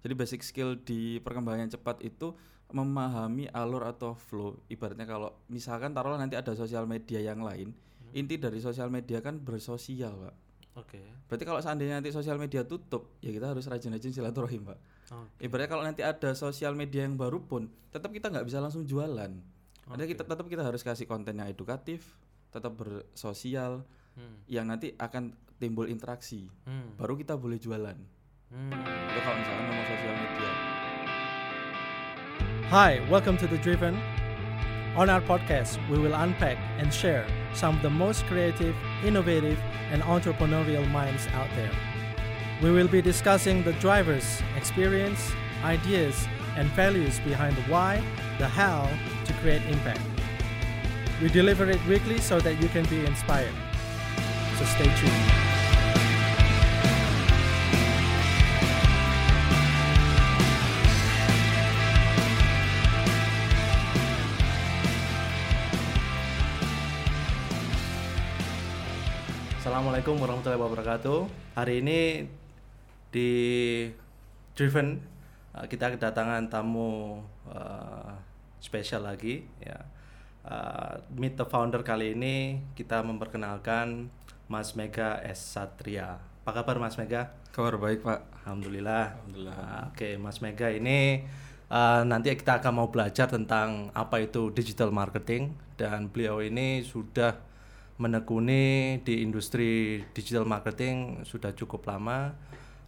Jadi basic skill di perkembangan cepat itu memahami alur atau flow. Ibaratnya kalau misalkan taruhlah nanti ada sosial media yang lain, inti dari sosial media kan bersosial, Pak. Oke. Berarti kalau seandainya nanti sosial media tutup, ya kita harus rajin-rajin silaturahim, Pak. Oke. Ibaratnya kalau nanti ada sosial media yang baru pun, tetap kita nggak bisa langsung jualan. Ada kita tetap kita harus kasih konten yang edukatif, tetap bersosial, Hmm. yang nanti akan timbul interaksi. Hmm. Baru kita boleh jualan. Hmm. Media. Hi, welcome to The Driven. On our podcast, we will unpack and share some of the most creative, innovative, and entrepreneurial minds out there. We will be discussing the drivers, experience, ideas, and values behind the why, the how to create impact. We deliver it weekly so that you can be inspired. So stay tuned. Assalamualaikum warahmatullahi wabarakatuh. Hari ini di Driven uh, kita kedatangan tamu uh, spesial lagi ya. Uh, Meet the Founder kali ini kita memperkenalkan Mas Mega S Satria. Apa kabar Mas Mega? Kabar baik, Pak. Alhamdulillah. Alhamdulillah. Ah, Oke, Mas Mega ini uh, nanti kita akan mau belajar tentang apa itu digital marketing dan beliau ini sudah menekuni di industri digital marketing sudah cukup lama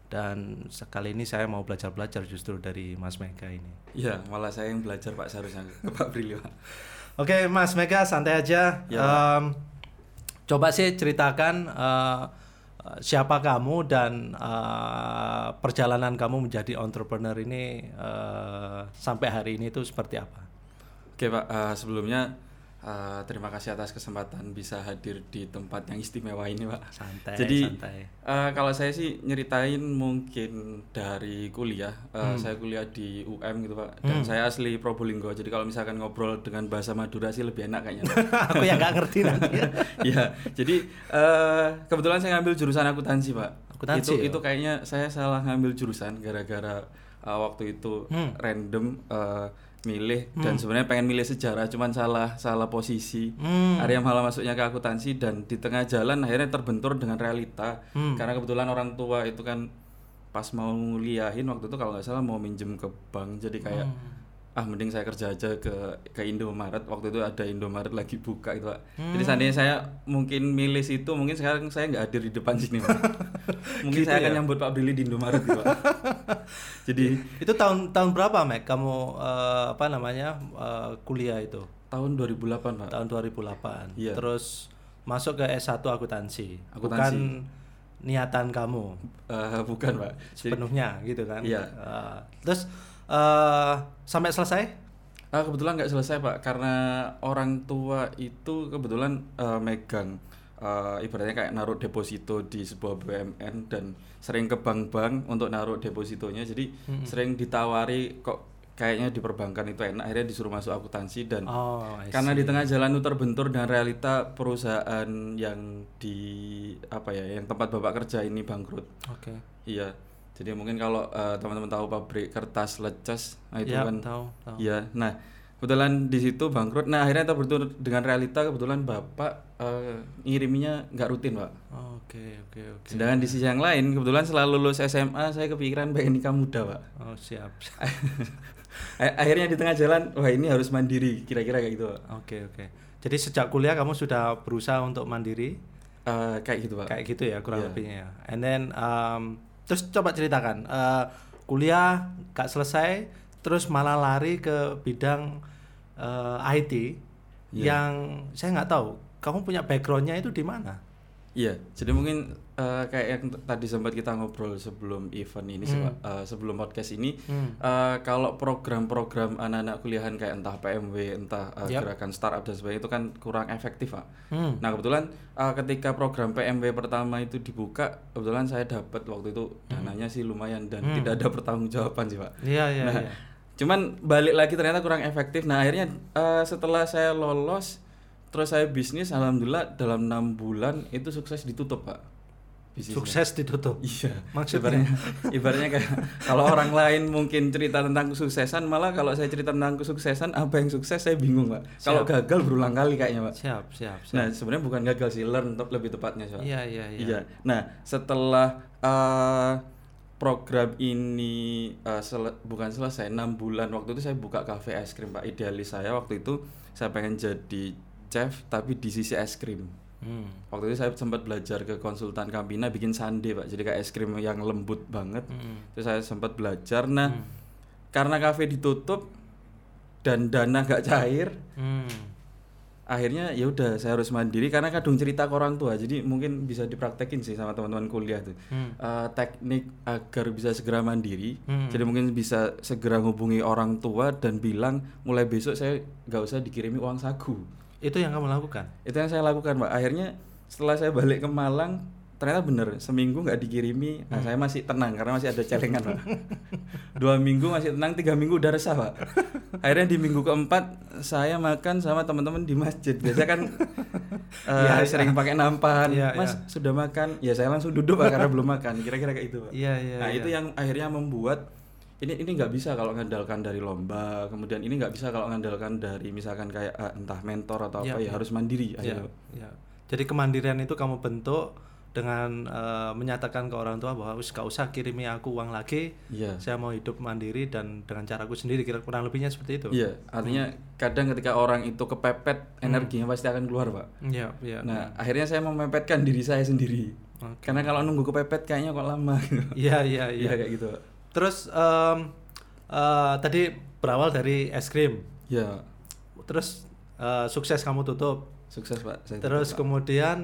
dan sekali ini saya mau belajar-belajar justru dari Mas Mega ini. Iya, malah saya yang belajar Pak seharusnya ke Pak Brili, Pak. Oke, Mas Mega santai aja. Ya, Em, coba sih ceritakan eh, siapa kamu dan eh, perjalanan kamu menjadi entrepreneur ini eh, sampai hari ini itu seperti apa? Oke, Pak. eh, sebelumnya eh, terima kasih atas kesempatan bisa hadir di tempat yang istimewa ini, Pak. Santai, Jadi santai. eh, kalau saya sih nyeritain mungkin dari kuliah, eh, Hmm. saya kuliah di UM gitu pak, dan saya asli Probolinggo. Jadi kalau misalkan ngobrol dengan bahasa Madura sih lebih enak kayaknya. Aku yang nggak ngerti nanti. ya, jadi eh, kebetulan saya ngambil jurusan akuntansi pak. Akuntansi, itu ya? itu kayaknya saya salah ngambil jurusan gara-gara eh, waktu itu Hmm. random eh, milih dan sebenarnya pengen milih sejarah, cuman salah salah posisi. Hmm. Area malah masuknya ke akuntansi dan di tengah jalan akhirnya terbentur dengan realita Hmm. karena kebetulan orang tua itu kan pas mau nguliahin waktu itu kalau nggak salah mau minjem ke bank jadi kayak Hmm. Ah mending saya kerja aja ke ke Indomaret waktu itu ada Indomaret lagi buka itu pak Hmm. jadi seandainya saya mungkin milih situ mungkin sekarang saya nggak hadir di depan sini pak mungkin Gitu saya akan ya? nyambut Pak Billy di Indomaret gitu, pak jadi itu tahun tahun berapa, Mek? Kamu eh, apa namanya eh, kuliah itu? tahun 2008 pak Tahun 2008. Iya. Terus masuk ke S1 akuntansi. Akuntansi. Bukan niatan kamu. Eh, bukan pak jadi sepenuhnya gitu kan. Iya. Eh, terus eh sampai selesai? Ah, kebetulan nggak selesai pak. Karena orang tua itu kebetulan eh, megang eh, ibaratnya kayak naruh deposito di sebuah BUMN dan sering ke bank-bank untuk naruh depositonya. Jadi sering ditawari kok kayaknya di perbankan itu enak. Akhirnya disuruh masuk akuntansi dan Oh, karena di tengah jalan itu terbentur dengan realita perusahaan yang di apa ya yang tempat bapak kerja ini bangkrut. Oke. iya jadi mungkin kalau eh, teman-teman tahu pabrik kertas lecas nah itu Ya, kan tahu, tahu. Iya, nah kebetulan di situ bangkrut. Nah akhirnya terbentur dengan realita kebetulan bapak eh, ngiriminya nggak rutin pak. Oke, oke, oke. Sedangkan di sisi yang lain kebetulan setelah lulus SMA saya kepikiran pengen nikah muda pak. Oh, siap. Akhirnya di tengah jalan wah ini harus mandiri kira-kira kayak gitu pak. Oke, oke. Jadi sejak kuliah kamu sudah berusaha untuk mandiri Eh, kayak gitu pak. kayak gitu ya kurang Iya. lebihnya. ya. And then um, terus coba ceritakan eh, kuliah gak selesai terus malah lari ke bidang eh, IT Iya. yang saya nggak tahu kamu punya backgroundnya itu di mana? Iya, jadi mungkin eh, kayak yang tadi sempat kita ngobrol sebelum event ini, Pak. Eh, sebelum podcast ini, Hmm. eh, kalau program-program anak-anak kuliahan kayak entah PMW, entah eh, Yap. gerakan startup dan sebagainya itu kan kurang efektif, Pak. Hmm. Nah kebetulan eh, ketika program PMW pertama itu dibuka, kebetulan saya dapat waktu itu dananya sih lumayan dan tidak ada pertanggungjawaban sih, Pak. Iya, iya, Nah, iya. cuman balik lagi ternyata kurang efektif. Nah akhirnya eh, setelah saya lolos, terus saya bisnis, alhamdulillah dalam enam bulan itu sukses ditutup pak. bisnisnya. sukses ditutup. Iya, Maksudnya? ibaratnya, ibaratnya kayak kalau orang lain mungkin cerita tentang kesuksesan, malah kalau saya cerita tentang kesuksesan, apa yang sukses saya bingung, Pak. Kalau Siap. gagal berulang kali kayaknya, Pak. Siap, siap, siap. Nah, sebenarnya bukan gagal sih, learn lebih tepatnya, Pak. Iya, iya, iya. Iya. Nah, setelah eh, program ini eh, sele- bukan selesai 6 bulan waktu itu saya buka cafe es krim Pak. Idealis saya waktu itu saya pengen jadi chef tapi di sisi es krim. Hmm. Waktu itu saya sempat belajar ke konsultan Campina bikin sundae Pak. Jadi kayak es krim yang lembut banget. Hmm. Terus saya sempat belajar. Nah, karena kafe ditutup dan dana gak cair, Hmm. akhirnya ya udah saya harus mandiri karena kadung cerita ke orang tua jadi mungkin bisa dipraktekin sih sama teman-teman kuliah tuh Hmm. Eh, teknik agar bisa segera mandiri Hmm. jadi mungkin bisa segera hubungi orang tua dan bilang mulai besok saya nggak usah dikirimi uang saku Itu yang kamu lakukan. itu yang saya lakukan pak akhirnya setelah saya balik ke Malang ternyata bener seminggu nggak dikirimi nah saya masih tenang karena masih ada celengan pak dua minggu masih tenang tiga minggu udah resah pak akhirnya di minggu keempat saya makan sama teman-teman di masjid biasa kan Iya, iya. sering pakai nampan Iya, mas iya. sudah makan ya saya langsung duduk pak karena belum makan kira-kira kayak itu pak Iya, iya. nah iya. itu yang akhirnya membuat ini ini nggak bisa kalau ngandalkan dari lomba kemudian ini nggak bisa kalau ngandalkan dari misalkan kayak eh, entah mentor atau Iya, apa ya iya. harus mandiri Ya, ya. Jadi kemandirian itu kamu bentuk dengan eh, menyatakan ke orang tua bahwa wis gak usah kirimi aku uang lagi, Iya. saya mau hidup mandiri dan dengan caraku sendiri. Kira kurang lebihnya seperti itu. Iya, artinya kadang ketika orang itu kepepet energinya pasti akan keluar, Pak. Iya, iya. Nah, akhirnya saya memepetkan diri saya sendiri. Oke. Karena kalau nunggu kepepet kayaknya kok lama. Iya, iya, Iya iya. kayak gitu, Pak. Terus em, eh, tadi berawal dari es krim. Iya, Terus eh, sukses kamu tutup. sukses, Pak. Saya Terus tutup, Pak. kemudian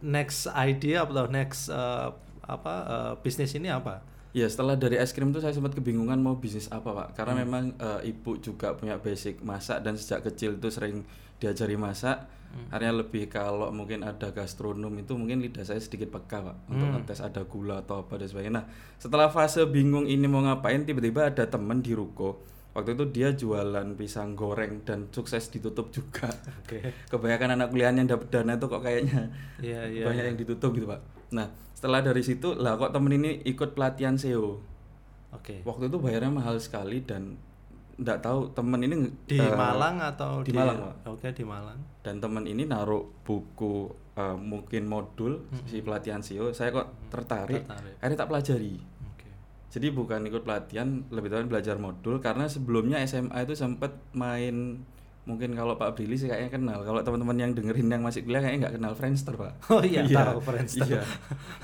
next idea atau next eh, apa eh, bisnis ini apa? Ya setelah dari es krim itu saya sempat kebingungan mau bisnis apa pak Hmm. Karena memang eh, ibu juga punya basic masak dan sejak kecil itu sering diajari masak Hmm. Akhirnya lebih kalau mungkin ada gastronom itu mungkin lidah saya sedikit peka pak Untuk Hmm. ngetes ada gula atau apa dan sebagainya Nah setelah fase bingung ini mau ngapain tiba-tiba ada temen di ruko Waktu itu dia jualan pisang goreng dan sukses ditutup juga Oke. Kebanyakan anak kuliahnya yang dapat dana tuh kok kayaknya Iya, iya. banyak yang ditutup gitu pak Nah setelah dari situ lah kok temen ini ikut pelatihan SEO Oke. Waktu itu bayarnya mahal sekali dan nggak tahu temen ini Di eh, Malang atau di Malang, Pak. Oke, di Malang. dan temen ini naruh buku eh, mungkin modul si pelatihan SEO saya kok tertarik, Tertarik. akhirnya tak pelajari Oke. jadi bukan ikut pelatihan lebih tepatnya belajar modul karena sebelumnya SMA itu sempat main mungkin kalau Pak Brili sih kayaknya kenal kalau teman-teman yang dengerin yang masih kuliah kayaknya nggak kenal Friendster Pak Oh iya, tahu Friendster. iya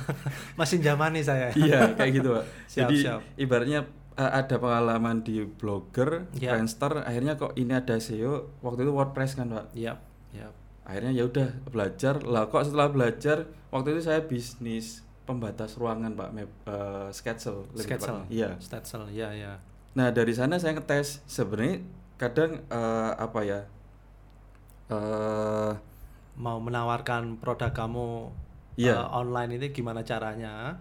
Masih zamani saya. iya kayak gitu pak Siap, jadi siap. ibaratnya uh, ada pengalaman di blogger Ya. Friendster akhirnya kok ini ada SEO waktu itu WordPress kan pak Iya, iya. akhirnya ya udah belajar lah kok setelah belajar waktu itu saya bisnis pembatas ruangan pak Map, uh, lebih Sketchel. tepatnya. iya Stetzel, iya, iya. nah dari sana saya ngetes sebenarnya kadang uh, apa ya uh, Mau menawarkan produk kamu Iya. eh, online ini gimana caranya?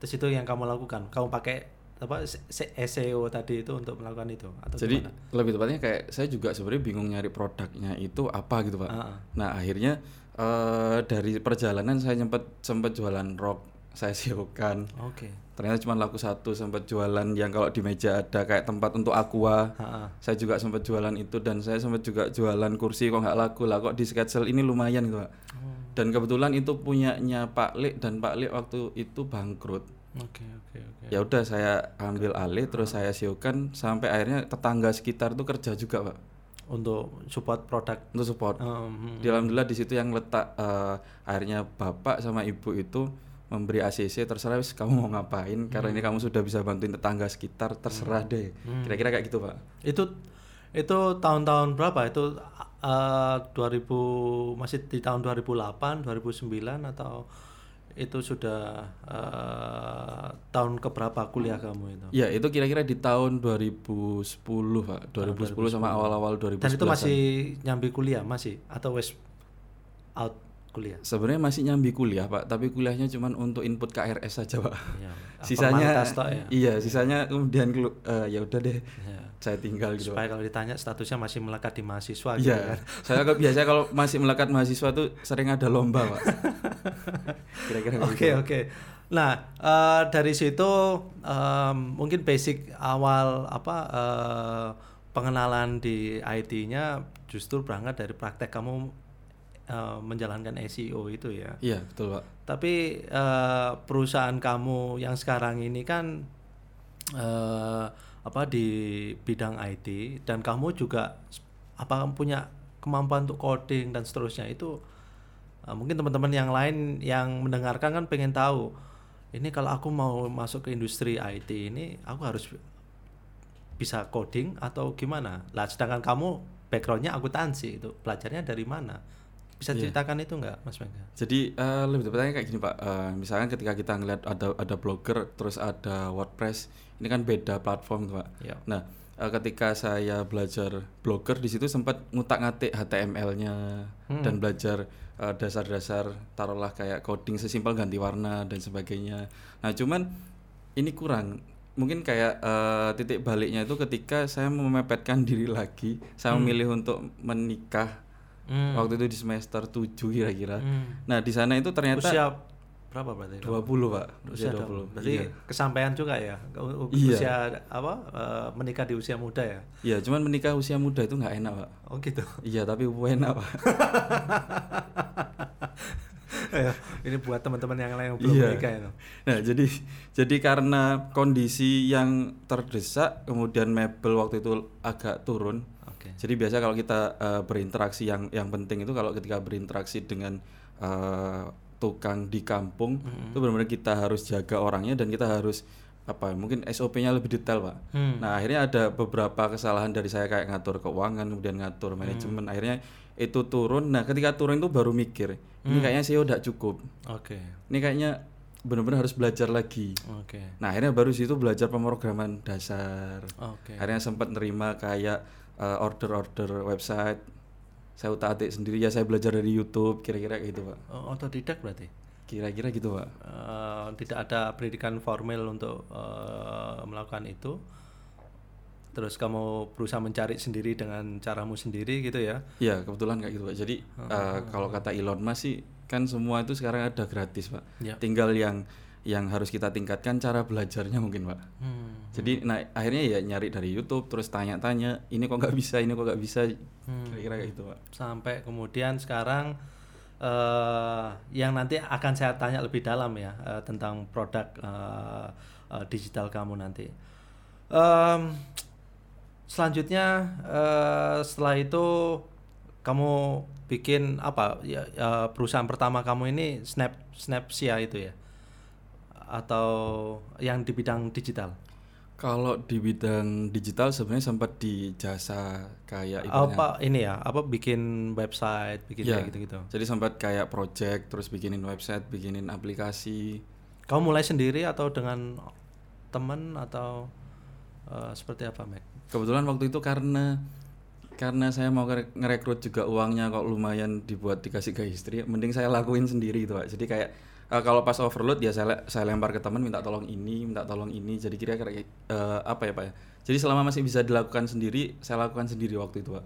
Terus itu yang kamu lakukan. Kamu pakai apa se- se- SEO tadi itu untuk melakukan itu atau Jadi gimana? lebih tepatnya kayak saya juga sebenarnya bingung nyari produknya itu apa gitu pak. Ah, ah. Nah akhirnya eh, dari perjalanan saya sempat sempat jualan rok saya siokan. Oke. Ternyata cuma laku satu sempat jualan yang kalau di meja ada kayak tempat untuk aqua. Ah. Saya juga sempat jualan itu dan saya sempat juga jualan kursi kok nggak laku lah kok di Sketchel ini lumayan gitu pak. Oh, Dan kebetulan itu punyanya Pak Lik dan Pak Lik waktu itu bangkrut. Oke, oke, oke. Ya udah saya ambil alih terus saya siokan sampai akhirnya tetangga sekitar tuh kerja juga pak. Untuk support produk. untuk support. Um, Di alhamdulillah di situ yang letak eh, akhirnya bapak sama ibu itu memberi ACC terserah wis kamu mau ngapain karena ini kamu sudah bisa bantuin tetangga sekitar terserah deh. Kira-kira kayak gitu pak. Itu itu tahun-tahun berapa? Itu eh 2000 masih di tahun 2008 2009 atau itu sudah eh tahun keberapa kuliah kamu itu? Ya itu kira-kira di tahun 2010 pak. 2010 sama awal-awal 2011 dan itu masih nyambi kuliah masih? Atau wes out kuliah? Sebenarnya masih nyambi kuliah pak. Tapi kuliahnya cuma untuk input KRS saja pak. Ya, sisanya ya? iya sisanya kemudian eh, ya udah deh. Ya. Saya tinggal gitu supaya kalau ditanya statusnya masih melekat di mahasiswa gitu Iya, kan saya biasanya kalau masih melekat mahasiswa tuh sering ada lomba pak. Kira-kira Oke begitu. oke. Nah, eh, dari situ em, mungkin basic awal apa eh, pengenalan di IT-nya justru berangkat dari praktek kamu eh, menjalankan SEO itu ya. Iya, betul, Pak. Tapi eh, perusahaan kamu yang sekarang ini kan eh, apa di bidang IT dan kamu juga apa punya kemampuan untuk coding dan seterusnya itu eh, mungkin teman-teman yang lain yang mendengarkan kan pengen tahu ini kalau aku mau masuk ke industri IT ini aku harus bisa coding atau gimana? Lah sedangkan kamu backgroundnya akuntansi itu belajarnya dari mana? Bisa Iya. ceritakan itu nggak, Mas Mega? Jadi eh, lebih tepatnya kayak gini Pak, Eh, misalkan ketika kita ngeliat ada ada blogger, terus ada WordPress, ini kan beda platform tuh, Pak. Ya. Nah, eh, ketika saya belajar blogger di situ sempat ngutak-ngatik HTML-nya dan belajar eh, dasar-dasar taruhlah kayak coding sesimpel ganti warna dan sebagainya. Nah, cuman ini kurang. Mungkin kayak eh, titik baliknya itu ketika saya memepetkan diri lagi, saya memilih untuk menikah Hmm. waktu itu di semester 7 kira-kira. Hmm. Nah, di sana itu ternyata Usia berapa berarti? 20, Pak. Usia Usia 20. 20. Berarti Iya. kesampaian juga ya. Iya. Usia apa? eh, menikah di usia muda ya. Iya, cuman menikah usia muda itu nggak enak, Pak. Oh gitu. Iya, tapi enak, Pak. Ini buat teman-teman yang lain yang belum Iya. menikah itu. Nah, jadi jadi karena kondisi yang terdesak, kemudian mebel waktu itu agak turun. Jadi biasa kalau kita eh, berinteraksi yang yang penting itu kalau ketika berinteraksi dengan eh, tukang di kampung, itu benar-benar kita harus jaga orangnya dan kita harus apa mungkin SOP-nya lebih detail pak. Hmm. Nah akhirnya ada beberapa kesalahan dari saya kayak ngatur keuangan kemudian ngatur manajemen akhirnya itu turun. Nah ketika turun itu baru mikir ini kayaknya SEO udah cukup. Oke. Ini kayaknya benar-benar harus belajar lagi. Oke. Nah akhirnya baru situ belajar pemrograman dasar. Oke. Akhirnya sempat nerima kayak eh, order-order website. Saya utak-atik sendiri ya saya belajar dari YouTube kira-kira gitu pak. Oh, otodidak berarti. Kira-kira gitu pak. Eh, tidak ada pendidikan formal untuk eh, melakukan itu. Terus kamu berusaha mencari sendiri dengan caramu sendiri gitu ya. Iya kebetulan kayak gitu pak. Jadi eh, kalau kata Elon Musk sih kan semua itu sekarang ada gratis pak. Ya. Tinggal yang yang harus kita tingkatkan cara belajarnya mungkin pak. Hmm. Jadi nah akhirnya ya nyari dari YouTube terus tanya-tanya ini kok nggak bisa ini kok nggak bisa Hmm. kira-kira kayak gitu pak. sampai kemudian sekarang eh yang nanti akan saya tanya lebih dalam ya eh, tentang produk eh, eh, digital kamu nanti. Em, selanjutnya eh, setelah itu kamu bikin apa ya eh, perusahaan pertama kamu ini Snap Snapsia itu ya atau yang di bidang digital? Kalau di bidang digital sebenarnya sempat di jasa kayak ibaratnya- Apa ini ya? Apa bikin website, bikin Iya. kayak gitu-gitu? Jadi sempat kayak project terus bikinin website, bikinin aplikasi. Kamu mulai sendiri atau dengan teman atau eh, seperti apa, Mac? Kebetulan waktu itu karena karena saya mau ngere- ngerekrut juga uangnya kok lumayan dibuat dikasih ke istri, mending saya lakuin sendiri itu, Pak. Jadi kayak eh, kalau pas overload ya saya saya lempar ke teman minta tolong ini, minta tolong ini. Jadi kira-kira eh, apa ya, Pak ya? Jadi selama masih bisa dilakukan sendiri, saya lakukan sendiri waktu itu, Pak.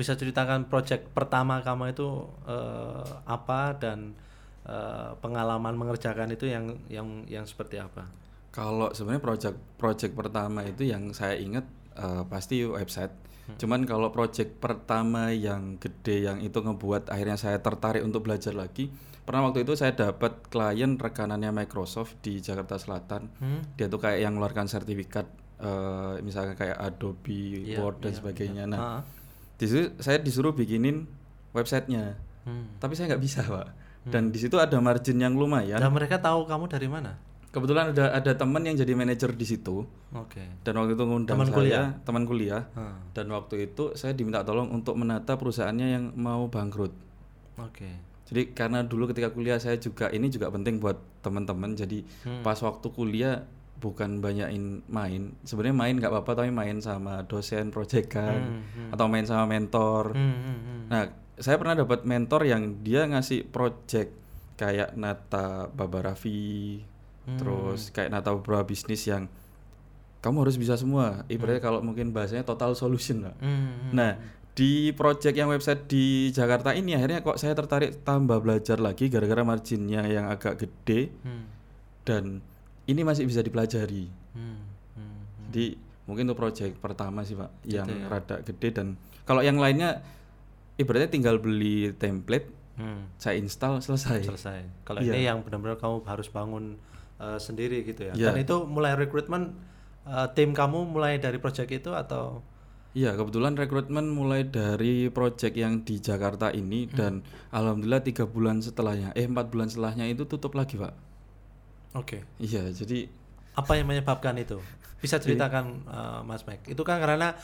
Bisa ceritakan project pertama kamu itu eh, apa dan eh, pengalaman mengerjakan itu yang yang yang seperti apa? Kalau sebenarnya project project pertama itu yang saya ingat eh, pasti website. Cuman kalau project pertama yang gede yang itu ngebuat akhirnya saya tertarik untuk belajar lagi. Pernah waktu itu saya dapat klien rekanannya Microsoft di Jakarta Selatan. Hmm? Dia tuh kayak yang mengeluarkan sertifikat eh, misalnya kayak Adobe Iya, Word dan iya, sebagainya. iya. Nah, Ah. di situ saya disuruh bikinin websitenya. Hmm. Tapi saya nggak bisa, Pak. Dan di situ ada margin yang lumayan. Dan mereka tahu kamu dari mana? Kebetulan ada ada teman yang jadi manajer di situ Oke. dan waktu itu ngundang Teman saya kuliah? teman kuliah Ah. dan waktu itu saya diminta tolong untuk menata perusahaannya yang mau bangkrut. Oke. Jadi karena dulu ketika kuliah saya juga ini juga penting buat teman-teman. Jadi Hmm. pas waktu kuliah bukan banyakin main. Sebenarnya main nggak apa-apa tapi main sama dosen proyekan atau main sama mentor. Hmm, hmm, hmm. Nah, saya pernah dapat mentor yang dia ngasih project kayak nata Baba Raffi, Hmm. terus kayak nata beberapa bisnis yang kamu harus bisa semua. Ibaratnya kalau mungkin bahasanya total solution lah. Hmm, hmm. Nah, di project yang website di Jakarta ini akhirnya kok saya tertarik tambah belajar lagi gara-gara marginnya yang agak gede. Hmm. dan ini masih bisa dipelajari. Hmm, hmm, Jadi mungkin untuk project pertama sih pak, yang ya. rada gede dan kalau yang lainnya ibaratnya tinggal beli template, hmm. saya install selesai. selesai. Kalau Iya. ini yang benar-benar kamu harus bangun uh, sendiri gitu ya. Iya. Dan itu mulai rekrutmen uh, tim kamu mulai dari project itu atau Iya kebetulan rekrutmen mulai dari project yang di Jakarta ini Hmm. dan alhamdulillah tiga bulan setelahnya, eh empat bulan setelahnya itu tutup lagi pak. Oke. Iya jadi Apa yang menyebabkan itu? Bisa ceritakan uh, Mas Mike. Itu kan karena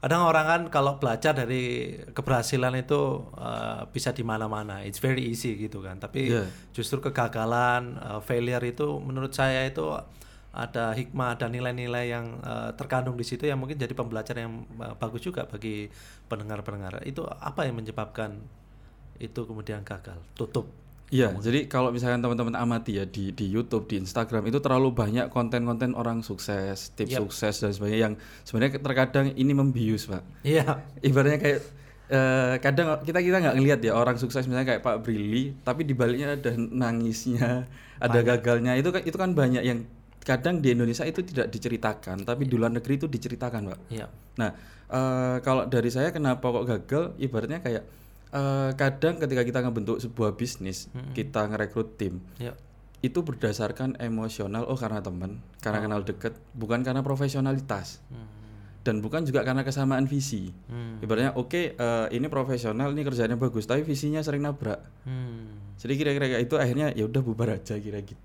kadang orang kan kalau belajar dari keberhasilan itu uh, bisa di mana-mana. It's very easy gitu kan. Tapi Iya. justru kegagalan, uh, failure itu menurut saya itu ada hikmah dan nilai-nilai yang uh, terkandung di situ yang mungkin jadi pembelajaran yang uh, bagus juga bagi pendengar-pendengar. Itu apa yang menyebabkan itu kemudian gagal, tutup? Iya, jadi kalau misalkan teman-teman amati ya di di YouTube, di Instagram itu terlalu banyak konten-konten orang sukses, tips Yap. sukses dan sebagainya yang sebenarnya terkadang ini membius, Pak. Iya. Ibaratnya kayak eh, kadang kita kita nggak ngelihat ya orang sukses misalnya kayak Pak Brili, tapi di baliknya ada nangisnya, ada gagalnya. Itu kan itu kan banyak yang kadang di Indonesia itu tidak diceritakan, tapi di luar negeri itu diceritakan, Pak. Iya. Nah, eh, kalau dari saya kenapa kok gagal? Ibaratnya kayak eh, kadang ketika kita ngebentuk sebuah bisnis, kita ngerekrut tim, Iya. itu berdasarkan emosional. Oh, karena teman, karena kenal deket, bukan karena profesionalitas, dan bukan juga karena kesamaan visi. Hmm. Ibaratnya, oke, eh, ini profesional, ini kerjanya bagus, tapi visinya sering nabrak. Hmm. Jadi kira-kira itu akhirnya ya udah bubar aja kira gitu,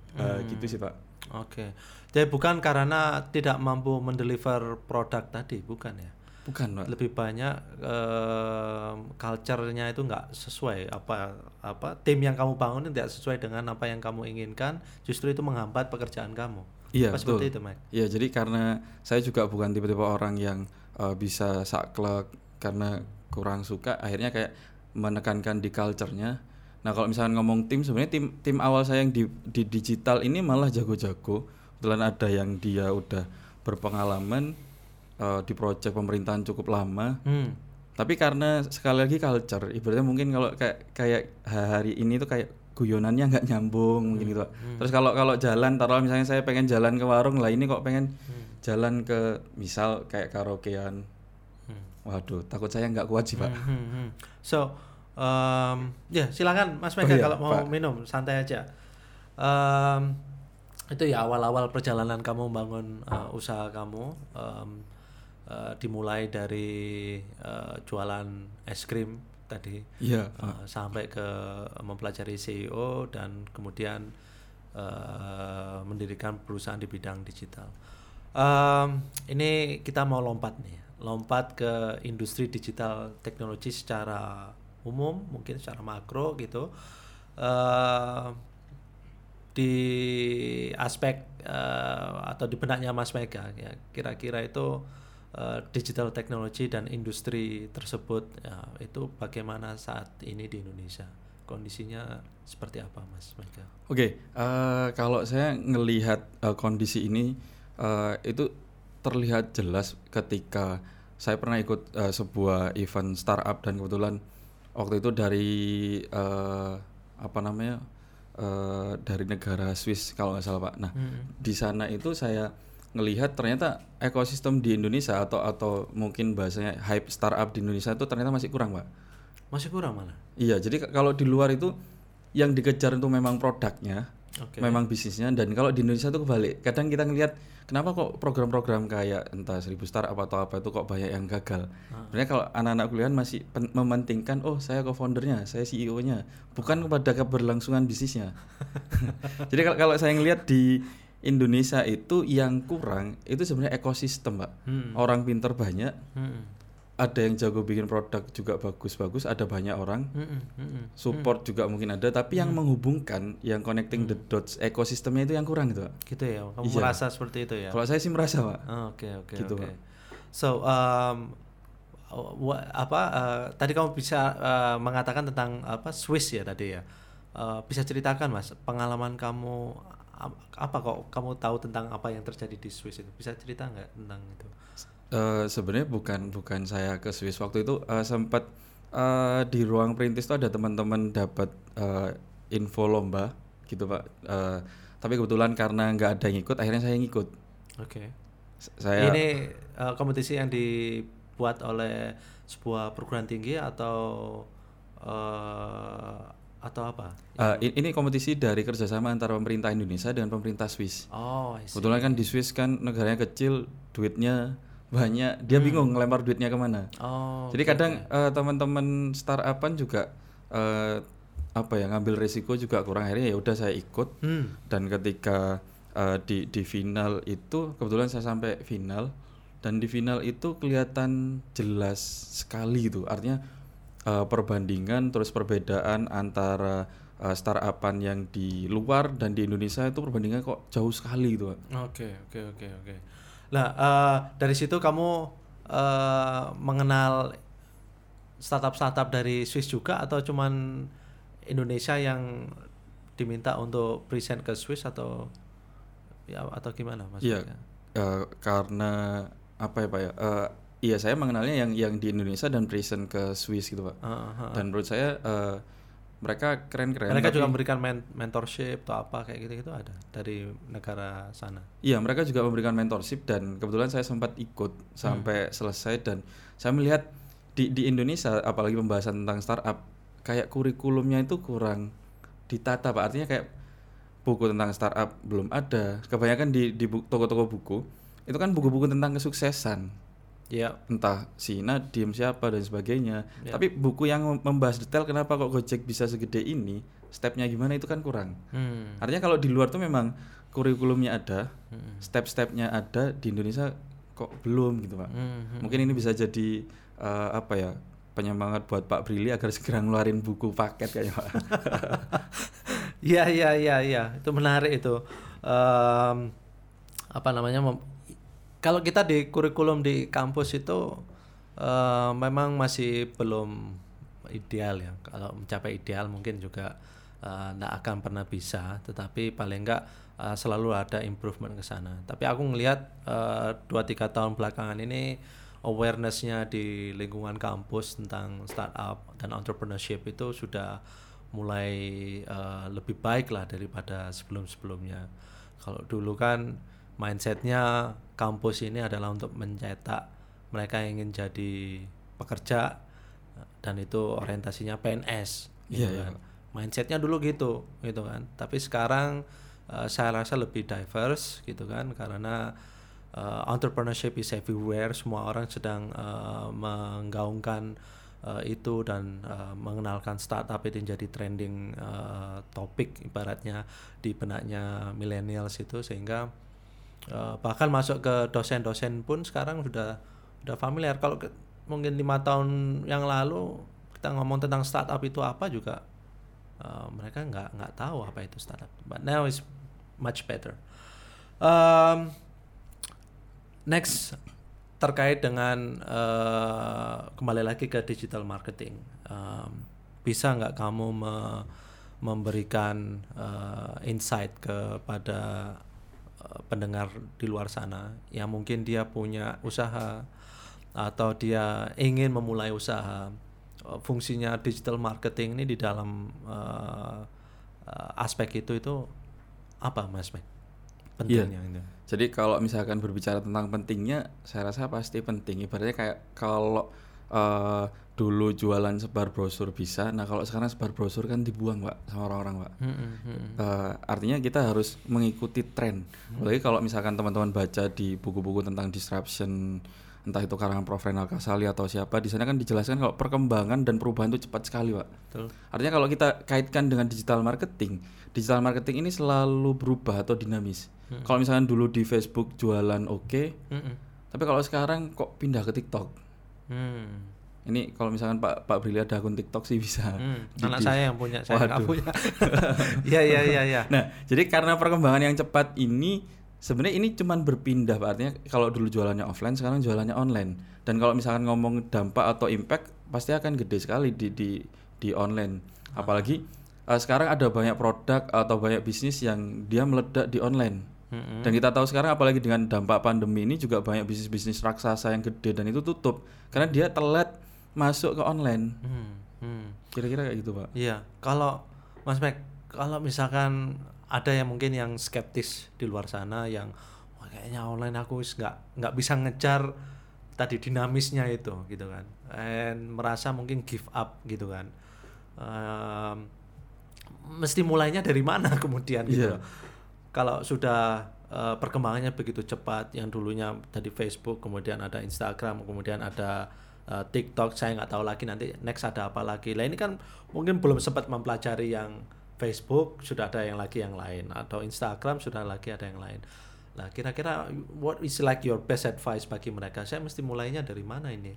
gitu sih pak. Oke. Jadi bukan karena tidak mampu mendeliver produk tadi, bukan ya? Bukan pak. Lebih banyak em, culture-nya itu nggak sesuai apa apa tim yang kamu bangun tidak sesuai dengan apa yang kamu inginkan, justru itu menghambat pekerjaan kamu. Iya Apa betul. seperti itu, Mike? Iya jadi karena saya juga bukan tipe-tipe orang yang eh, bisa saklek karena kurang suka akhirnya kayak menekankan di culture-nya. Nah kalau misalnya ngomong tim sebenarnya tim tim awal saya yang di, di digital ini malah jago-jago. Kebetulan ada yang dia udah berpengalaman eh, di proyek pemerintahan cukup lama. Hmm. Tapi karena sekali lagi culture, ibaratnya mungkin kalau kayak kayak hari ini tuh kayak guyonannya nggak nyambung mungkin gitu. Pak. Terus kalau kalau jalan, taruh misalnya saya pengen jalan ke warung lah, ini kok pengen jalan ke misal kayak karaokean. Waduh, takut saya nggak kuat sih pak. Hmm, hmm, hmm. So, um, ya silakan Mas Oh Mega iya, kalau mau Pak. minum santai aja. Um, itu ya awal-awal perjalanan kamu membangun uh, usaha kamu um, uh, dimulai dari uh, jualan es krim tadi Iya. uh, sampai ke mempelajari CEO dan kemudian uh, mendirikan perusahaan di bidang digital. Um, ini kita mau lompat nih, lompat ke industri digital teknologi secara umum, mungkin secara makro gitu. Uh, di aspek eh, atau di benaknya Mas Mega ya kira-kira itu eh, digital technology dan industri tersebut ya, itu bagaimana saat ini di Indonesia kondisinya seperti apa Mas? Oke, eh, kalau saya ngelihat eh, kondisi ini eh, itu terlihat jelas ketika saya pernah ikut eh, sebuah event startup dan kebetulan waktu itu dari eh, apa namanya eh, dari negara Swiss kalau nggak salah pak. Nah di sana itu saya ngelihat ternyata ekosistem di Indonesia atau atau mungkin bahasanya hype startup di Indonesia itu ternyata masih kurang pak. Masih kurang mana? Iya, jadi kalau di luar itu yang dikejar itu memang produknya, Oke. memang bisnisnya, dan kalau di Indonesia itu kebalik. Kadang kita ngelihat kenapa kok program-program kayak entah seribu startup atau apa itu kok banyak yang gagal. Sebenarnya kalau anak-anak kuliah masih mementingkan, oh saya co-foundernya, saya CEO-nya, bukan kepada keberlangsungan bisnisnya. jadi kalau kalau saya ngelihat di Indonesia itu yang kurang itu sebenarnya ekosistem, pak. Hmm. Orang pinter banyak, Hmm. ada yang jago bikin produk juga bagus-bagus, ada banyak orang Hmm, hmm, hmm, hmm. support juga mungkin ada tapi yang menghubungkan yang connecting the dots ekosistemnya itu yang kurang gitu pak Gitu ya, kamu Iya. merasa seperti itu ya? kalau saya sih merasa pak Oh, Oke oke Gitu, oke. Pak. So um, apa uh, tadi kamu bisa uh, mengatakan tentang apa Swiss ya tadi ya. Uh, bisa ceritakan mas pengalaman kamu apa kok kamu tahu tentang apa yang terjadi di Swiss itu? Bisa cerita nggak tentang itu? Eh, sebenarnya bukan bukan saya ke Swiss waktu itu eh, sempat eh, di ruang perintis itu ada teman-teman dapat eh, info lomba gitu pak Eh, tapi kebetulan karena nggak ada yang ikut akhirnya saya ngikut Oke. S- saya Ini eh, kompetisi yang dibuat oleh sebuah perguruan tinggi atau atau apa? i- ini kompetisi dari kerjasama antara pemerintah Indonesia dengan pemerintah Swiss. Oh, kebetulan kan di Swiss kan negaranya kecil duitnya banyak. Dia bingung ngelempar duitnya ke mana. Oh. Jadi kadang eh, teman-teman startupan juga eh, apa ya ngambil resiko juga kurang. Akhirnya ya udah saya ikut. Hmm. dan ketika eh, di di final itu kebetulan saya sampai final. Dan di final itu kelihatan jelas sekali gitu artinya eh, perbandingan terus perbedaan antara eh, startupan yang di luar dan di Indonesia itu perbandingan kok jauh sekali Pak. Oke, oke, oke, oke. Nah, eh, dari situ kamu eh, mengenal startup-startup dari Swiss juga atau cuman Indonesia yang diminta untuk present ke Swiss atau ya atau gimana Mas? Iya, eh, karena apa ya pak ya? Eh, iya saya mengenalnya yang yang di Indonesia dan present ke Swiss gitu pak. Heeh, heeh. Dan menurut saya eh, mereka keren-keren. Mereka tapi- juga memberikan men- mentorship atau apa kayak gitu-gitu ada dari negara sana. Iya, mereka juga memberikan mentorship dan kebetulan saya sempat ikut sampai selesai dan saya melihat di di Indonesia apalagi pembahasan tentang startup kayak kurikulumnya itu kurang ditata pak. Artinya kayak buku tentang startup belum ada. Kebanyakan di toko-toko buku itu kan buku-buku tentang kesuksesan. Iya. entah si Nadim siapa dan sebagainya. Tapi buku yang mem- membahas detail kenapa kok Gojek bisa segede ini, stepnya gimana itu kan kurang. Hmm. Artinya kalau di luar tuh memang kurikulumnya ada, Hmm. step-stepnya ada di Indonesia kok belum gitu pak. Hmm. Mungkin ini bisa jadi eh, apa ya penyemangat buat Pak Brili agar segera ngeluarin buku paket kayaknya pak. Iya iya iya iya itu menarik itu Em, apa namanya mem- kalau kita di kurikulum di kampus itu eh, memang masih belum ideal ya. Kalau mencapai ideal mungkin juga tidak akan pernah bisa. Tetapi paling enggak eh, selalu ada improvement ke sana. Tapi aku ngelihat eh, dua tiga tahun belakangan ini awarenessnya di lingkungan kampus tentang startup dan entrepreneurship itu sudah mulai eh, lebih baik lah daripada sebelum-sebelumnya. Kalau dulu kan mindsetnya kampus ini adalah untuk mencetak mereka yang ingin jadi pekerja dan itu orientasinya PNS. gitu Iya, iya, kan. Mindsetnya dulu gitu, gitu kan. Tapi sekarang eh, saya rasa lebih diverse gitu kan karena eh, entrepreneurship is everywhere. Semua orang sedang eh, menggaungkan eh, itu dan eh, mengenalkan startup itu jadi trending eh, topik ibaratnya di benaknya millennials itu sehingga eh, bahkan masuk ke dosen-dosen pun sekarang sudah sudah familiar. Kalau ke- mungkin lima tahun yang lalu kita ngomong tentang startup itu apa juga eh, mereka nggak nggak tahu apa itu startup. But now is much better. Um, next terkait dengan eh, kembali lagi ke digital marketing, Um, bisa nggak kamu me- memberikan eh, insight kepada pendengar di luar sana yang mungkin dia punya usaha atau dia ingin memulai usaha eh, fungsinya digital marketing ini di dalam eh, eh, aspek itu itu apa mas Mac? pentingnya itu Jadi kalau misalkan berbicara tentang pentingnya, saya rasa pasti penting. Ibaratnya kayak kalau eh, dulu jualan sebar brosur bisa, nah kalau sekarang sebar brosur kan dibuang pak sama orang-orang pak. Mm-mm, mm-mm. Eh, artinya kita harus mengikuti tren. Apalagi kalau misalkan teman-teman baca di buku-buku tentang disruption, entah itu karangan Prof. Renal Kasali atau siapa, di sana kan dijelaskan kalau perkembangan dan perubahan itu cepat sekali pak. Betul. Artinya kalau kita kaitkan dengan digital marketing, digital marketing ini selalu berubah atau dinamis. Kalau misalkan dulu di Facebook jualan oke, Mm-mm. tapi kalau sekarang kok pindah ke TikTok. Hmm. Ini kalau misalkan Pak Pak Brili ada akun TikTok sih bisa. Hmm, anak saya yang punya, saya nggak punya. Iya iya iya iya. Nah, jadi karena perkembangan yang cepat ini sebenarnya ini cuman berpindah Pak. Artinya kalau dulu jualannya offline, sekarang jualannya online. Dan kalau misalkan ngomong dampak atau impact pasti akan gede sekali di di di online. Apalagi eh, sekarang ada banyak produk atau banyak bisnis yang dia meledak di online. Dan kita tahu sekarang apalagi dengan dampak pandemi ini juga banyak bisnis-bisnis raksasa yang gede dan itu tutup karena dia telat masuk ke online. Hmm, hmm. Kira-kira kayak gitu, Pak. Iya, kalau Mas Mac, kalau misalkan ada yang mungkin yang skeptis di luar sana yang wah kayaknya online aku nggak nggak bisa ngejar tadi dinamisnya itu gitu kan and merasa mungkin give up gitu kan Em, mesti mulainya dari mana kemudian gitu loh. Kalau sudah eh, perkembangannya begitu cepat yang dulunya dari Facebook kemudian ada Instagram kemudian ada eh, TikTok saya nggak tahu lagi nanti next ada apa lagi lah ini kan mungkin belum sempat mempelajari yang Facebook sudah ada yang lagi yang lain atau Instagram sudah lagi ada yang lain Nah, kira-kira what is like your best advice bagi mereka? Saya mesti mulainya dari mana ini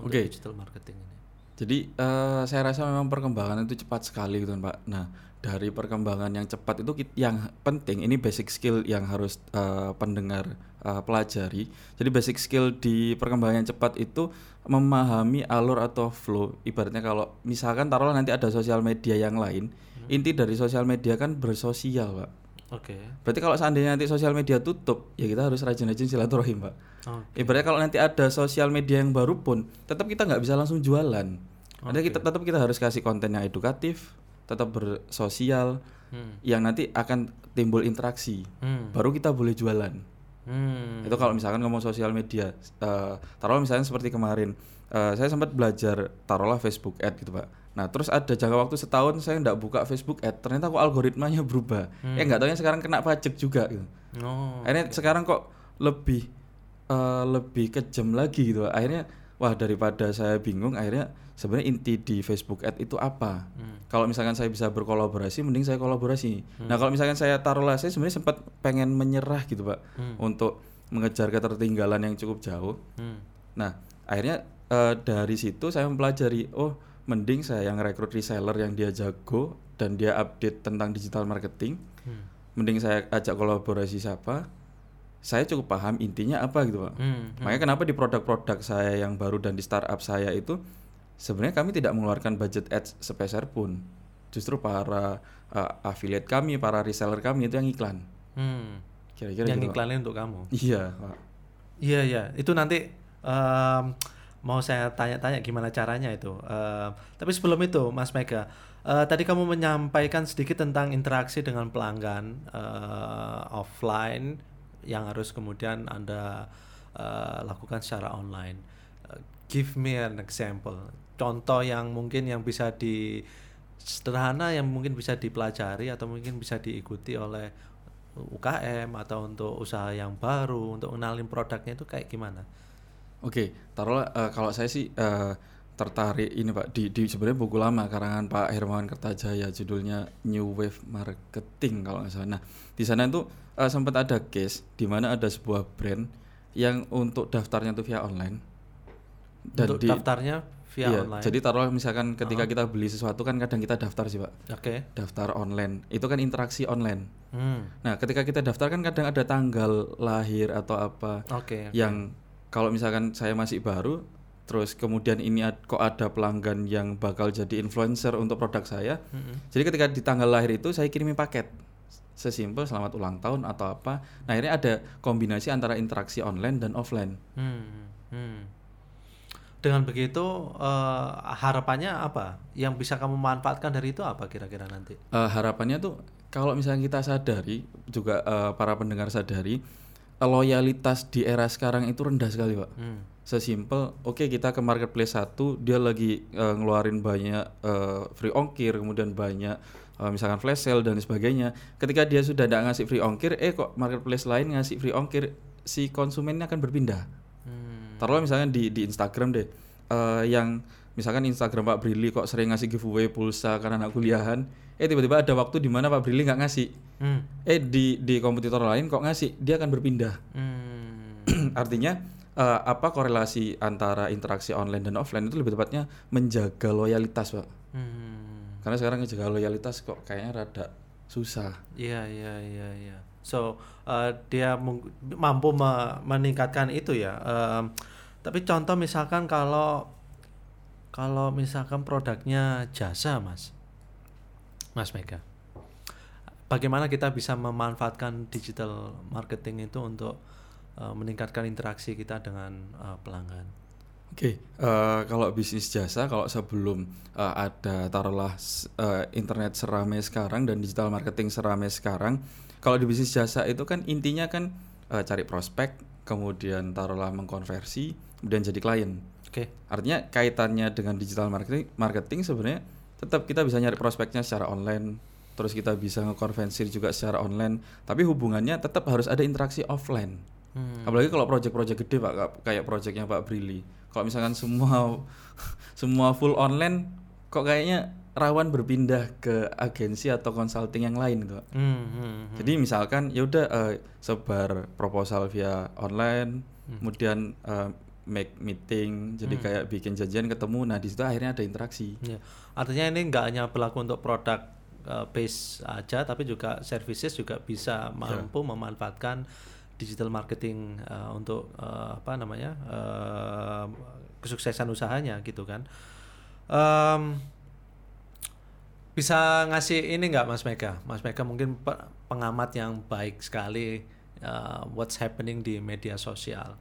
untuk Oke. digital marketing ini? Jadi eh, saya rasa memang perkembangan itu cepat sekali gitu kan Pak. Nah dari perkembangan yang cepat itu yang penting ini basic skill yang harus eh, pendengar eh, pelajari. Jadi basic skill di perkembangan yang cepat itu memahami alur atau flow. Ibaratnya kalau misalkan taruhlah nanti ada sosial media yang lain, inti dari sosial media kan bersosial Pak. Oke. Berarti kalau seandainya nanti sosial media tutup, ya kita harus rajin-rajin silaturahim Pak. Oh, Ibaratnya kalau nanti ada sosial media yang baru pun, tetap kita nggak bisa langsung jualan. Ada kita tetap kita harus kasih konten yang edukatif, tetap bersosial, Hmm. yang nanti akan timbul interaksi. Hmm. Baru kita boleh jualan. Hmm. Itu kalau misalkan ngomong sosial media, eh taruhlah misalnya seperti kemarin, eh, saya sempat belajar taruhlah Facebook Ad gitu pak. Nah terus ada jangka waktu setahun saya nggak buka Facebook Ad, ternyata kok algoritmanya berubah. Eh nggak tahunya sekarang kena pajak juga gitu. Oh. Akhirnya sekarang kok lebih eh, lebih kejam lagi gitu. Pak. Akhirnya wah daripada saya bingung, akhirnya sebenarnya inti di Facebook Ad itu apa? Kalau misalkan saya bisa berkolaborasi, mending saya kolaborasi. Nah kalau misalkan saya taruhlah, saya sebenarnya sempat pengen menyerah gitu pak, untuk mengejar ketertinggalan yang cukup jauh. Hmm. Nah akhirnya eh, dari situ saya mempelajari, oh mending saya yang rekrut reseller yang dia jago dan dia update tentang digital marketing Hmm. mending saya ajak kolaborasi siapa saya cukup paham intinya apa gitu pak Hmm. makanya kenapa di produk-produk saya yang baru dan di startup saya itu sebenarnya kami tidak mengeluarkan budget ads sepeser pun justru para uh, affiliate kami para reseller kami itu yang iklan Hmm. kira-kira Yang gitu Pak. iklannya untuk kamu. iya pak Iya iya, itu nanti em, mau saya tanya-tanya gimana caranya itu. Em, tapi sebelum itu, Mas Mega, eh, tadi kamu menyampaikan sedikit tentang interaksi dengan pelanggan eh, offline yang harus kemudian anda eh, lakukan secara online. Eh, give me an example, contoh yang mungkin yang bisa di sederhana yang mungkin bisa dipelajari atau mungkin bisa diikuti oleh UKM atau untuk usaha yang baru untuk kenalin produknya itu kayak gimana? Oke, taruhlah eh, kalau saya sih eh, tertarik ini Pak di, di sebenarnya buku lama karangan Pak Hermawan Kertajaya judulnya New Wave Marketing kalau nggak salah. Nah di sana itu eh, sempat ada case di mana ada sebuah brand yang untuk daftarnya itu via online untuk daftarnya via iya, online. Jadi taruhlah misalkan ketika kita beli sesuatu kan kadang kita daftar sih Pak, Oke. daftar online itu kan interaksi online. Hmm. Nah ketika kita daftar kan kadang ada tanggal lahir atau apa Oke. yang kalau misalkan saya masih baru terus kemudian ini ad- kok ada pelanggan yang bakal jadi influencer untuk produk saya Mm-mm. jadi ketika di tanggal lahir itu saya kirimi paket sesimpel selamat ulang tahun atau apa nah akhirnya ada kombinasi antara interaksi online dan offline Hmm. Dengan begitu eh, harapannya apa? Yang bisa kamu manfaatkan dari itu apa kira-kira nanti? Eh, harapannya tuh kalau misalnya kita sadari juga eh, para pendengar sadari loyalitas di era sekarang itu rendah sekali pak Hmm. sesimpel oke kita ke marketplace satu dia lagi eh, ngeluarin banyak eh, free ongkir kemudian banyak eh, misalkan flash sale dan sebagainya ketika dia sudah tidak ngasih free ongkir eh kok marketplace lain ngasih free ongkir si konsumennya akan berpindah. Taruhlah misalnya di di Instagram deh eh, yang misalkan Instagram Pak Brili kok sering ngasih giveaway pulsa karena anak kuliahan eh tiba-tiba ada waktu di mana Pak Brili nggak ngasih Hmm. eh di di kompetitor lain kok ngasih dia akan berpindah Hmm. artinya eh, apa korelasi antara interaksi online dan offline itu lebih tepatnya menjaga loyalitas pak Hmm. karena sekarang menjaga loyalitas kok kayaknya rada susah Iya iya iya iya. So uh, dia mampu me- meningkatkan itu ya. Um, tapi contoh misalkan kalau kalau misalkan produknya jasa mas, mas Mega, bagaimana kita bisa memanfaatkan digital marketing itu untuk uh, meningkatkan interaksi kita dengan uh, pelanggan? Oke, eh, kalau bisnis jasa, kalau sebelum eh, ada taruhlah eh, internet seramai sekarang dan digital marketing seramai sekarang, kalau di bisnis jasa itu kan intinya kan eh, cari prospek, kemudian taruhlah mengkonversi, kemudian jadi klien. Oke. Artinya kaitannya dengan digital marketing, marketing sebenarnya tetap kita bisa nyari prospeknya secara online, terus kita bisa ngekonversi juga secara online, tapi hubungannya tetap harus ada interaksi offline. Hmm. Apalagi kalau project-project gede Pak, kayak projectnya Pak Brili. Kalau misalkan semua semua full online, kok kayaknya rawan berpindah ke agensi atau consulting yang lain. Pak. Hmm, hmm, hmm. Jadi misalkan ya udah eh, sebar proposal via online, kemudian eh, make meeting, jadi kayak bikin janjian ketemu. Nah di situ akhirnya ada interaksi. Ya. Artinya ini nggak hanya berlaku untuk produk uh, base aja, tapi juga services juga bisa mampu memanfaatkan digital marketing uh, untuk uh, apa namanya uh, kesuksesan usahanya gitu kan. Em, bisa ngasih ini nggak Mas Mega? Mas Mega mungkin pe- pengamat yang baik sekali uh, what's happening di media sosial.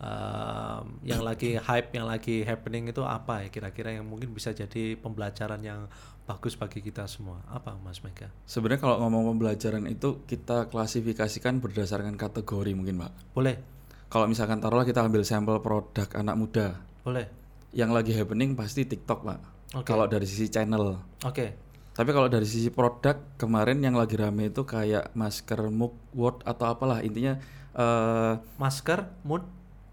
Um, yang lagi hype, yang lagi happening itu apa ya kira-kira yang mungkin bisa jadi pembelajaran yang bagus bagi kita semua? Apa Mas Mega? Sebenarnya kalau ngomong pembelajaran itu kita klasifikasikan berdasarkan kategori mungkin Pak. Boleh, Kalau misalkan taruhlah kita ambil sampel produk anak muda, boleh. yang lagi happening pasti TikTok Pak. Oke. Kalau dari sisi channel. Oke, Tapi kalau dari sisi produk kemarin yang lagi rame itu kayak masker mugwort atau apalah intinya eh masker, mood.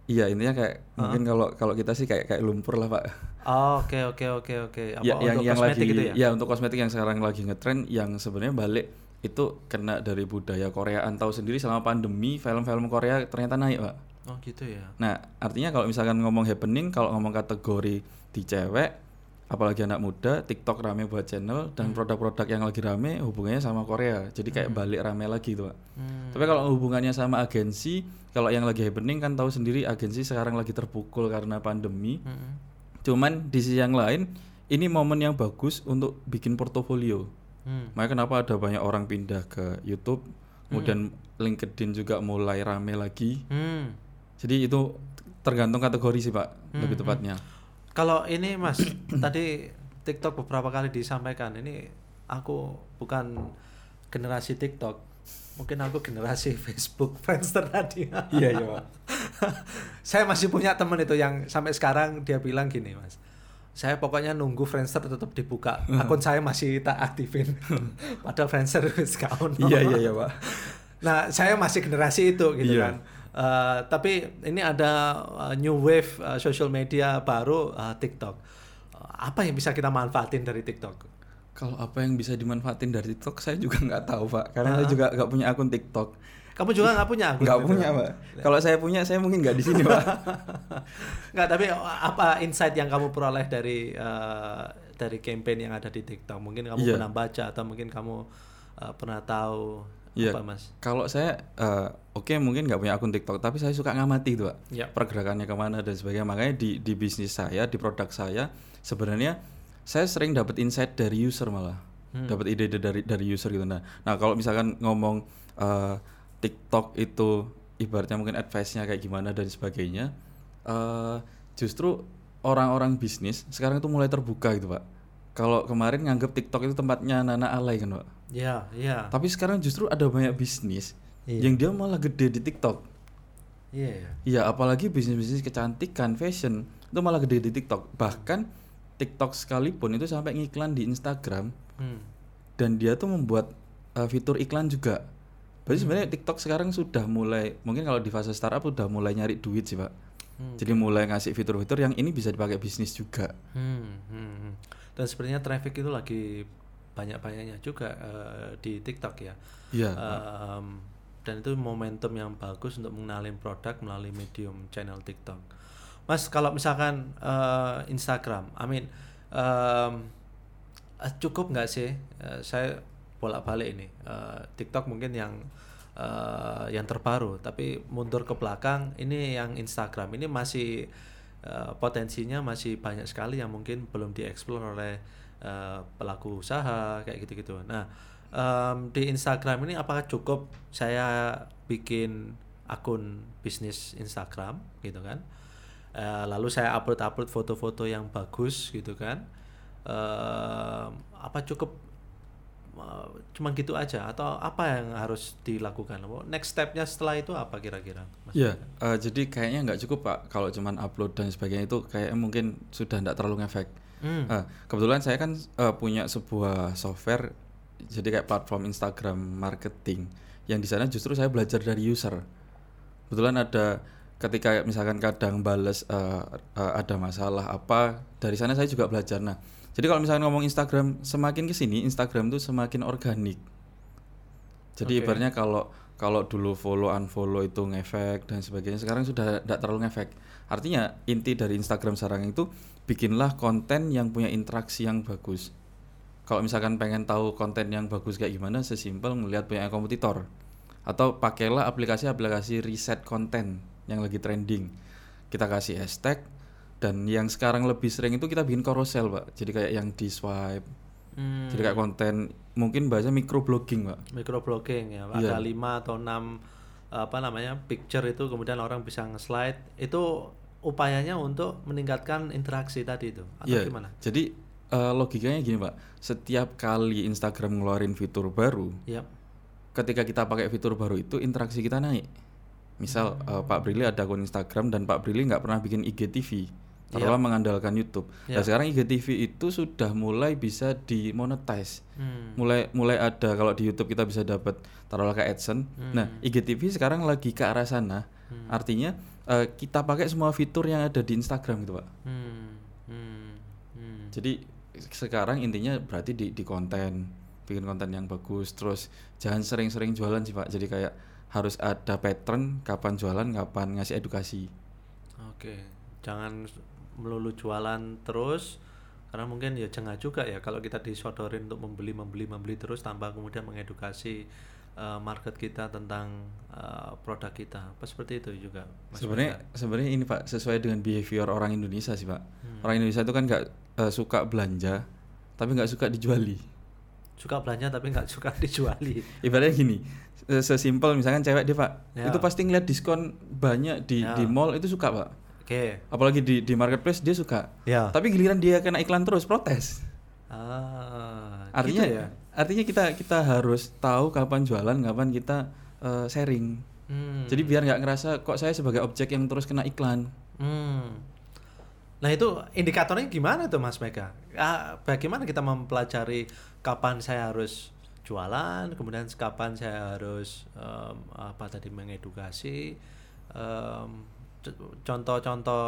iya intinya kayak mungkin kalau kalau kita sih kayak kayak lumpur lah Pak. Oh, Oke, oke, oke, oke. Ya, yang yang lagi gitu ya? untuk kosmetik yang sekarang lagi ngetren yang sebenarnya balik itu kena dari budaya Koreaan tahu sendiri selama pandemi film-film Korea ternyata naik Pak. Oh gitu ya. Nah, artinya kalau misalkan ngomong happening, kalau ngomong kategori di cewek, apalagi anak muda, TikTok rame buat channel dan produk-produk yang lagi rame hubungannya sama Korea. Jadi kayak balik rame lagi tuh, Pak. Hmm. Tapi kalau hubungannya sama agensi, kalau yang lagi happening kan tahu sendiri agensi sekarang lagi terpukul karena pandemi. Mm-mm. Cuman di sisi yang lain, ini momen yang bagus untuk bikin portofolio. Hmm. Makanya kenapa ada banyak orang pindah ke YouTube, kemudian LinkedIn juga mulai rame lagi. Hmm. Jadi itu tergantung kategori sih Pak, lebih tepatnya. Kalau ini Mas, tadi TikTok beberapa kali disampaikan, ini aku bukan generasi TikTok, mungkin aku generasi Facebook, Friendster tadi. Iya, iya, Pak. saya masih punya temen itu yang sampai sekarang dia bilang gini Mas, saya pokoknya nunggu Friendster tetap dibuka, akun saya masih tak aktifin, padahal Friendster wis gak. Iya iya iya Pak. Nah, saya masih generasi itu gitu Iya. kan. Eh, tapi ini ada uh, new wave uh, social media baru uh, TikTok. Uh, apa yang bisa kita manfaatin dari TikTok? Kalau apa yang bisa dimanfaatin dari TikTok saya juga nggak tahu Pak, karena saya juga nggak punya akun TikTok. Kamu juga nggak punya akun? Nggak punya Pak. Kalau saya punya saya mungkin nggak di sini Pak. Nggak, tapi apa insight yang kamu peroleh dari uh, dari campaign yang ada di TikTok? Mungkin kamu Iya. pernah baca atau mungkin kamu uh, pernah tahu Iya. apa Mas? Kalau saya eh, oke mungkin nggak punya akun TikTok, tapi saya suka ngamati itu Pak. Ya. Pergerakannya ke mana dan sebagainya. Makanya di di bisnis saya, di produk saya sebenarnya saya sering dapat insight dari user malah. Dapat ide-ide dari dari user gitu. Nah, nah kalau misalkan ngomong eh, TikTok itu ibaratnya mungkin advice-nya kayak gimana dan sebagainya, eh justru orang-orang bisnis sekarang itu mulai terbuka gitu Pak. Kalau kemarin nganggap TikTok itu tempatnya anak-anak alay kan Pak. Ya, ya. Tapi sekarang justru ada banyak bisnis Iya. yang dia malah gede di TikTok. Iya. ya. Iya, apalagi bisnis-bisnis kecantikan, fashion itu malah gede di TikTok. Bahkan TikTok sekalipun itu sampai ngiklan di Instagram Hmm. dan dia tuh membuat uh, fitur iklan juga. Berarti sebenarnya TikTok sekarang sudah mulai mungkin kalau di fase startup udah mulai nyari duit sih, Pak. Hmm. Jadi mulai ngasih fitur-fitur yang ini bisa dipakai bisnis juga. Hmm, hmm, hmm. Dan sebenarnya traffic itu lagi banyak-banyaknya juga eh, di TikTok ya. Iya. Em, dan itu momentum yang bagus untuk mengenalin produk melalui medium channel TikTok. Mas, kalau misalkan eh, Instagram, amin, em, eh, cukup nggak sih? Eh, saya bolak-balik ini. Eh, TikTok mungkin yang eh, yang terbaru, tapi mundur ke belakang ini yang Instagram ini masih eh, potensinya masih banyak sekali yang mungkin belum dieksplor oleh eh, pelaku usaha kayak gitu-gitu. Nah, em, di Instagram ini apakah cukup saya bikin akun bisnis Instagram gitu kan? Eh, lalu saya upload-upload foto-foto yang bagus gitu kan. Eh, apa cukup eh, cuma gitu aja atau apa yang harus dilakukan? Next stepnya setelah itu apa kira-kira? Mas? Iya, eh, jadi kayaknya nggak cukup pak kalau cuman upload dan sebagainya itu kayaknya mungkin sudah nggak terlalu ngefek. Hmm. Eh, kebetulan saya kan eh, punya sebuah software jadi kayak platform Instagram marketing yang di sana justru saya belajar dari user. Kebetulan ada ketika misalkan kadang bales eh, eh, ada masalah apa dari sana saya juga belajar. Nah, jadi kalau misalkan ngomong Instagram semakin ke sini Instagram tuh semakin organik. Jadi Oke. ibaratnya kalau kalau dulu follow unfollow itu ngefek dan sebagainya sekarang sudah tidak terlalu ngefek. Artinya inti dari Instagram sekarang itu bikinlah konten yang punya interaksi yang bagus. Kalau misalkan pengen tahu konten yang bagus kayak gimana, sesimpel ngelihat punya kompetitor. Atau pakailah aplikasi-aplikasi riset konten yang lagi trending. Kita kasih hashtag dan yang sekarang lebih sering itu kita bikin carousel, Pak. Jadi kayak yang di swipe. Hmm. Jadi kayak konten mungkin bahasa microblogging, Pak. microblogging ya Iya. ada lima atau enam apa namanya picture itu kemudian orang bisa nge-slide itu upayanya untuk meningkatkan interaksi tadi itu atau Iya. gimana? Jadi eh, logikanya gini, Pak. Setiap kali Instagram ngeluarin fitur baru, Ya. ketika kita pakai fitur baru itu interaksi kita naik. Misal Hmm. eh, Pak Brili ada akun Instagram dan Pak Brili nggak pernah bikin IGTV, Iya. taruhlah mengandalkan YouTube. Iya. Nah sekarang IGTV itu sudah mulai bisa dimonetize. Hmm. Mulai mulai ada kalau di YouTube kita bisa dapat taruhlah ke AdSense. Nah IGTV sekarang lagi ke arah sana. Hmm. Artinya eh, kita pakai semua fitur yang ada di Instagram gitu Pak. Hmm. Hmm. Hmm. Jadi sekarang intinya berarti di, di konten, bikin konten yang bagus, terus jangan sering-sering jualan sih pak. Jadi kayak harus ada pattern kapan jualan, kapan ngasih edukasi. Oke, jangan melulu jualan terus karena mungkin ya jengah juga ya kalau kita disodorin untuk membeli membeli membeli terus tanpa kemudian mengedukasi eh, market kita tentang eh, produk kita. Apa seperti itu juga? Sebenarnya sebenarnya ini pak sesuai dengan behavior orang Indonesia sih pak. Hmm. Orang Indonesia itu kan nggak eh, suka belanja, tapi nggak suka dijuali. suka belanja tapi nggak suka dijuali. Ibaratnya gini, se- sesimpel misalkan cewek dia pak, Ya. itu pasti ngeliat diskon banyak di Ya. di mall itu suka pak. Oke. Apalagi di di marketplace dia suka. Ya. Tapi giliran dia kena iklan terus protes. Ah, artinya gitu ya. artinya kita kita harus tahu kapan jualan kapan kita eh, sharing Hmm. jadi biar nggak ngerasa kok saya sebagai objek yang terus kena iklan Hmm. Nah itu indikatornya gimana tuh Mas Mega? Ah, bagaimana kita mempelajari kapan saya harus jualan, kemudian kapan saya harus em, apa tadi mengedukasi, c- contoh-contoh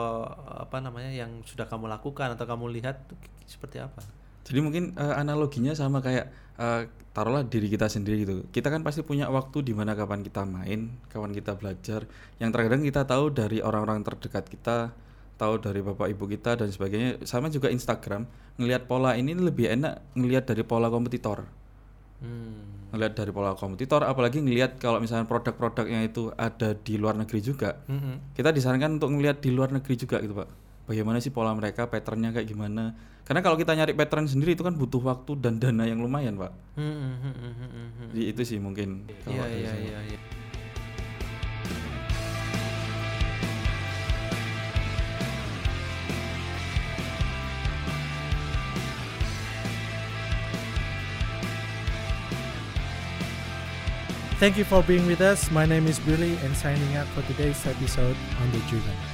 apa namanya yang sudah kamu lakukan atau kamu lihat seperti apa? jadi mungkin eh, analoginya sama kayak eh, taruhlah diri kita sendiri gitu. Kita kan pasti punya waktu di mana kapan kita main kapan kita belajar. Yang terkadang kita tahu dari orang-orang terdekat kita tahu dari bapak ibu kita dan sebagainya. Sama juga Instagram. Ngelihat pola ini lebih enak ngelihat dari pola kompetitor. Hmm. Ngelihat dari pola kompetitor apalagi ngelihat kalau misalnya produk-produknya itu ada di luar negeri juga Mm-mm. kita disarankan untuk ngelihat di luar negeri juga gitu pak bagaimana sih pola mereka patternnya kayak gimana karena kalau kita nyari pattern sendiri itu kan butuh waktu dan dana yang lumayan pak Hmm, hmm, hmm, hmm, hmm, hmm. jadi itu sih mungkin Iya iya saya. iya. Thank you for being with us. My name is Billy and signing up for today's episode on The Driven.